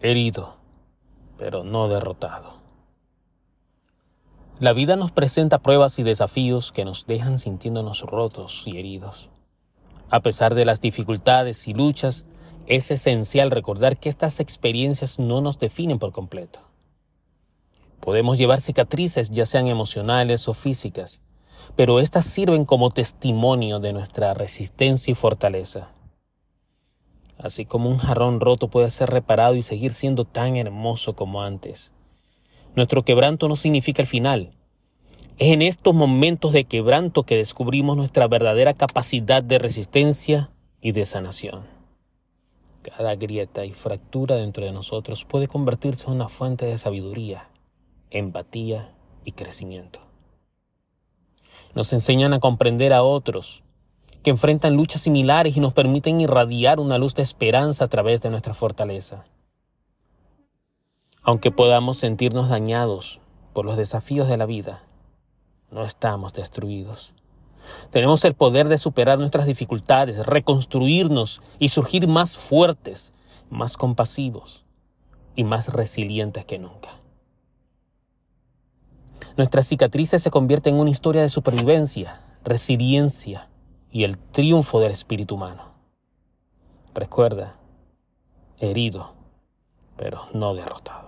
herido, pero no derrotado. La vida nos presenta pruebas y desafíos que nos dejan sintiéndonos rotos y heridos. A pesar de las dificultades y luchas, es esencial recordar que estas experiencias no nos definen por completo. Podemos llevar cicatrices, ya sean emocionales o físicas, pero éstas sirven como testimonio de nuestra resistencia y fortaleza. Así como un jarrón roto puede ser reparado y seguir siendo tan hermoso como antes. Nuestro quebranto no significa el final. Es en estos momentos de quebranto que descubrimos nuestra verdadera capacidad de resistencia y de sanación. Cada grieta y fractura dentro de nosotros puede convertirse en una fuente de sabiduría, empatía y crecimiento. Nos enseñan a comprender a otros, que enfrentan luchas similares y nos permiten irradiar una luz de esperanza a través de nuestra fortaleza. Aunque podamos sentirnos dañados por los desafíos de la vida, no estamos destruidos. Tenemos el poder de superar nuestras dificultades, reconstruirnos y surgir más fuertes, más compasivos y más resilientes que nunca. Nuestras cicatrices se convierten en una historia de supervivencia, resiliencia y el triunfo del espíritu humano. Recuerda, herido, pero no derrotado.